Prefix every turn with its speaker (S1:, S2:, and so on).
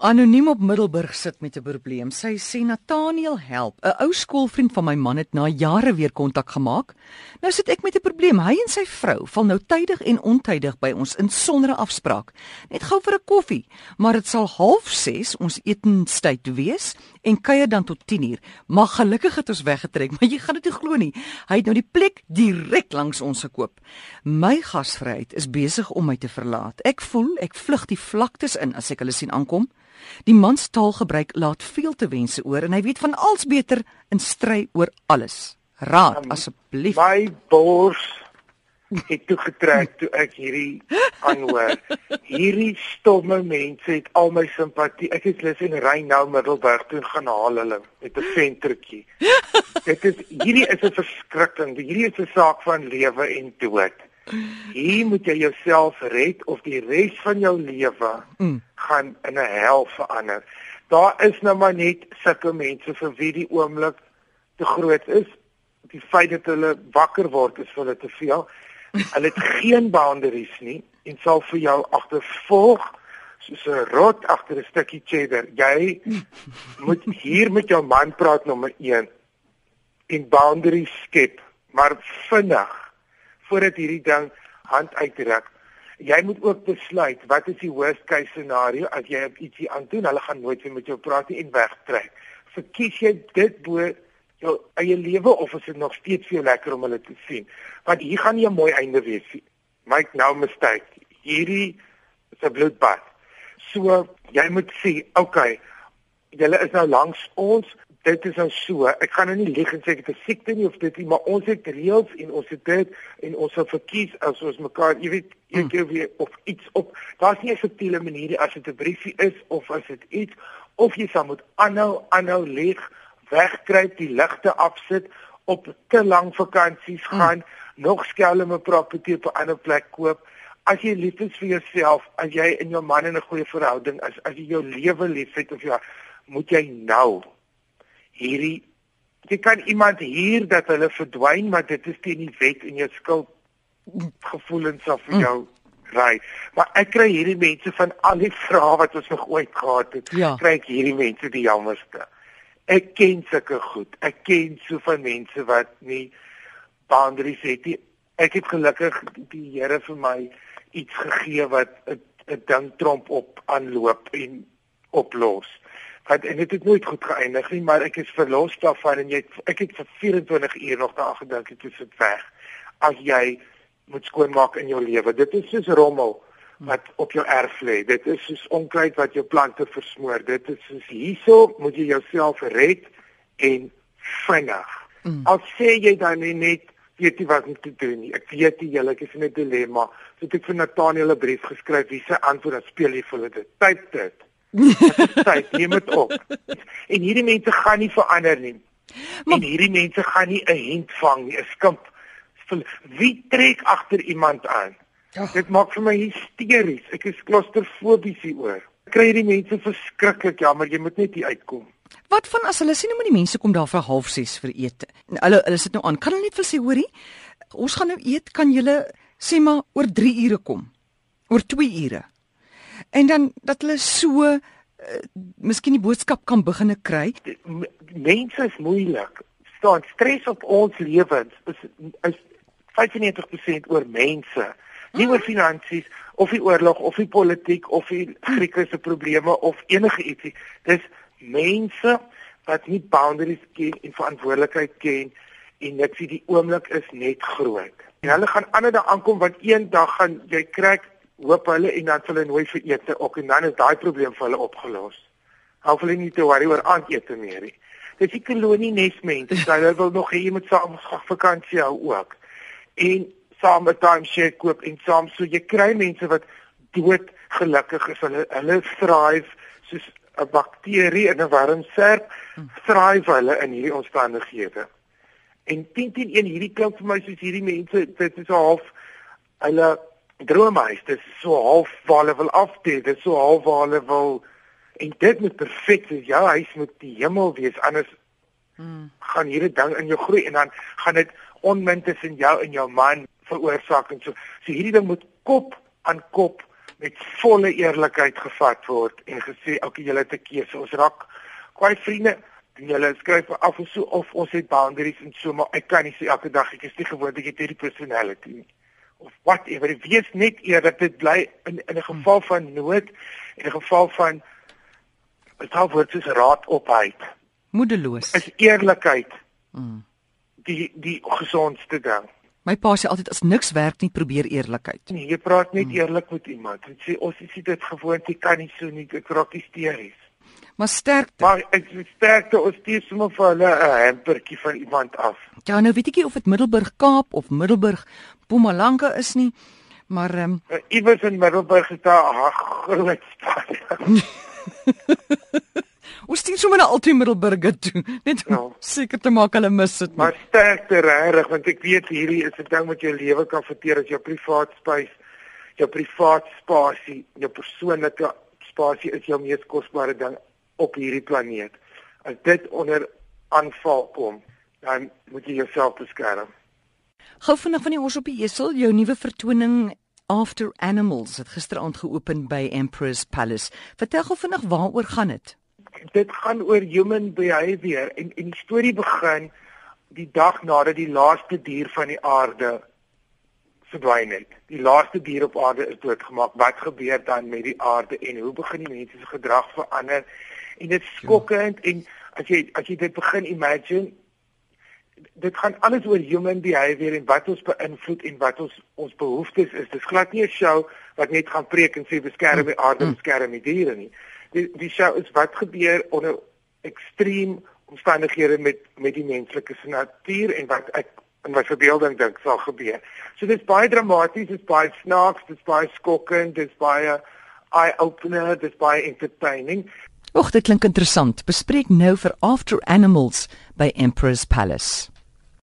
S1: Anoniem op Middelburg sit met 'n probleem. Sy sê Nathaniel help. 'n Ou skoolvriend van my man het na jare weer kontak gemaak. Nou sit ek met 'n probleem. Hy en sy vrou val nou tydig en ontydig by ons in sonder 'n afspraak. Net gou vir 'n koffie, maar dit sal 06:30 ons etenstyd wees en kuier dan tot 10:00. Maar gelukkig het ons weggetrek, maar jy gaan dit nie glo nie. Hy het nou die plek direk langs ons gekoop. My gasvryheid is besig om my te verlaat. Ek voel ek vlug die vlaktes in as ek hulle sien aankom. Die man se taalgebruik laat veel te wense oor en hy weet van als beter in stry oor alles. Raad um, asseblief.
S2: My bors het toe getrek toe ek hierdie aanhoor. Hierdie stomme mense het al my simpatie. Ek is lus en ry nou Middelburg toe gaan haal hulle met 'n ventertjie. Dit is hierdie is 'n verskrikking. Hierdie is 'n saak van lewe en dood. Hier moet jy jouself red of die res van jou lewe mm. gaan in 'n hel verander. Daar is nou maar net sulke mense vir wie die oomblik te groot is. Die feit dat hulle wakker word is vir hulle te veel. Hulle het geen boundaries nie en sal vir jou agtervolg soos 'n rot agter 'n stukkie cheddar. Jy moet hier met jou man praat nommer 1 en boundaries skep, maar vinnig voordat hierdie ding hand uitruk. Jy moet ook besluit wat is die worst case scenario as jy ietsie aandoen, hulle gaan nooit weer met jou praat nie en wegtrek. Verkies jy dit bo jou eie lewe of is dit nog steeds vir jou lekker om hulle te sien? Want hier gaan nie 'n mooi einde wees nie. Make no mistake. Hierdie is 'n bloedbad. So jy moet sê, okay, julle is nou langs ons, dit is nou so. Ek gaan nou nie lieg en sê ek het 'n siekte nie of dit nie, maar ons het reëls en ons het dit en ons sal verkies as ons mekaar, jy weet, een keer weer of iets op. Daar's nie 'n subtiele manier as dit 'n briefie is of as dit iets of jy sal moet aanhou, aanhou lieg, wegkruip, die ligte afsit op te lang vakansies gaan, mm. nog skelme property op 'n ander plek koop. As jy lief is vir jouself, as jy in jou man in 'n goeie verhouding is, as jy jou lewe liefhet of ja, moet jy nou hierdie jy kan iemand hier dat hulle verdwyn maar dit is teen die wet en jou skuld gevoelens af vir jou ry. Maar ek kry hierdie mense van al die vrae wat ons nog ooit gehad het ja. kry ek hierdie mense die jammerste. Ek ken sulke goed. Ek ken so van mense wat nie boundaries het nie. Ek het gelukkig die Here vir my iets gegee wat 'n ding tromp op aanloop en oplos het en dit het nooit goed geëindig nie, maar ek is verlos daarvan en jy ek het vir 24 uur nog daaraan gedink het dit weg. As jy moet skoonmaak in jou lewe. Dit is soos rommel wat op jou erf lê. Dit is soos onkruid wat jou plante versmoor. Dit is soos hierso moet jy jouself red en vinnig. Mm. Al sê jy dan net weet jy wat om te doen nie. Ek weet jy julle is in 'n dilemma. So ek het vir Nathaniel 'n brief geskryf. Wie se antwoord dan speel jy vir hulle dit? Tyd dit tyd neem dit op. En hierdie mense gaan nie verander nie. Maar, en hierdie mense gaan nie 'n hint vang nie, 'n skimp. Wie trek agter iemand aan? Ja. Dit maak vir my hysteries. Ek is klaustrofobies hieroor. Kry hierdie mense verskriklik jammer, jy moet net hier uitkom.
S1: Wat van as hulle sien hoe die mense kom daar vir 06:30 vir ete? Hulle hulle sit nou aan. Kan hulle net vir sê hoorie? Ons gaan nou eet, kan julle sê maar oor 3 ure kom? Oor 2 ure? En dan dat hulle so uh, miskien die boodskap kan beginne kry.
S2: Mense is moeilik. Staan stres op ons lewens is is 95% oor mense. Nie oor finansies of die oorlog of die politiek of die Grieke se probleme of enige ietsie. Dis mense wat nie boundaries ken en verantwoordelikheid ken en vir die oomblik is net groot. En hulle gaan ander dae aankom want eendag gaan jy kry hoop hulle en dan hulle nooit vir ete ook en dan is daai probleem vir hulle opgelos. Hou hulle nie te worry oor aandete meer nie. Dis die kolonie nesmense, hulle wil nog hê jy moet saam vakansie hou ook. En saam met time share koop en saam so jy kry mense wat dood gelukkig is. Hulle hulle thrive soos 'n bakterie in 'n warm serp, thrive hulle in hierdie omstandighede. En 10 10 1 hierdie klink vir my soos hierdie mense dit is half hulle droomhuis. Dit is so half waar hulle wil afdie, dit is so half waar hulle wil en dit moet perfek wees. Jou huis moet die hemel wees anders hmm. gaan hierdie ding in jou groei en dan gaan dit onmin tussen jou en jou man veroorsaak en so. So hierdie ding moet kop aan kop met volle eerlikheid gevat word en gesê okay julle het 'n keuse ons raak kwai vriende julle skryf af of so of ons het boundaries en so maar ek kan nie sê elke dag ek is nie gewoond ek het hierdie personality nie of whatever wees net eerlik dit bly in in 'n geval van nood en 'n geval van dit hou word soos raad opheid
S1: moedeloos
S2: is eerlikheid mm. die die gesondste ding
S1: My pa sê altyd as niks werk nie, probeer eerlikheid.
S2: Nee, jy praat net hmm. eerlik met iemand. Jy sê ons is dit gewoond, jy kan nie so nie, ek raak hysteries.
S1: Maar sterkte.
S2: Maar ek sterkte ons stuur sommer vir hulle 'n hampertjie van iemand af.
S1: Ja, nou weet ek nie of dit Middelburg Kaap of Middelburg Mpumalanga is nie, maar ehm um...
S2: iewers in Middelburg is daar 'n groot stad.
S1: Ons stuur sommer na Altoe Middelburg toe, net om ja. seker te maak hulle mis dit.
S2: Maar sterkte regtig, want ek weet hierdie is 'n ding wat jou lewe kan verteer as jou privaat spasie, jou privaat spasie, jou persoonlike spasie is jou mees kosbare ding op hierdie planeet. As dit onder aanval kom, dan moet jy jouself beskerm.
S1: Gou vinnig van die ons op die esel, jou nuwe vertoning After Animals het gisteraand geopen by Empress Palace. Vertel gou vinnig waaroor gaan dit?
S2: Dit gaan oor human behavior en en die storie begin die dag nadat die laaste dier van die aarde verdwyn het. Die laaste dier op aarde is doodgemaak. Wat gebeur dan met die aarde en hoe begin die mense se gedrag verander? En dit is skokkend en as jy as jy dit begin imagine dit gaan alles oor human behavior en wat ons beïnvloed en wat ons ons behoeftes is. Dis glad nie 'n show wat net gaan preek en sê beskerm die aarde, beskerm die diere nie. Die die show is wat gebeur onder ekstreem omstandighede met met die menslike natuur en wat ek in my verbeelding dink sal gebeur. So dit's baie dramaties, dit's baie snaaks, dit's baie skokkend, dit's baie eye opener, dit's baie entertaining.
S1: Och, dit klink interessant. Bespreek nou vir After Animals by Emperor's Palace.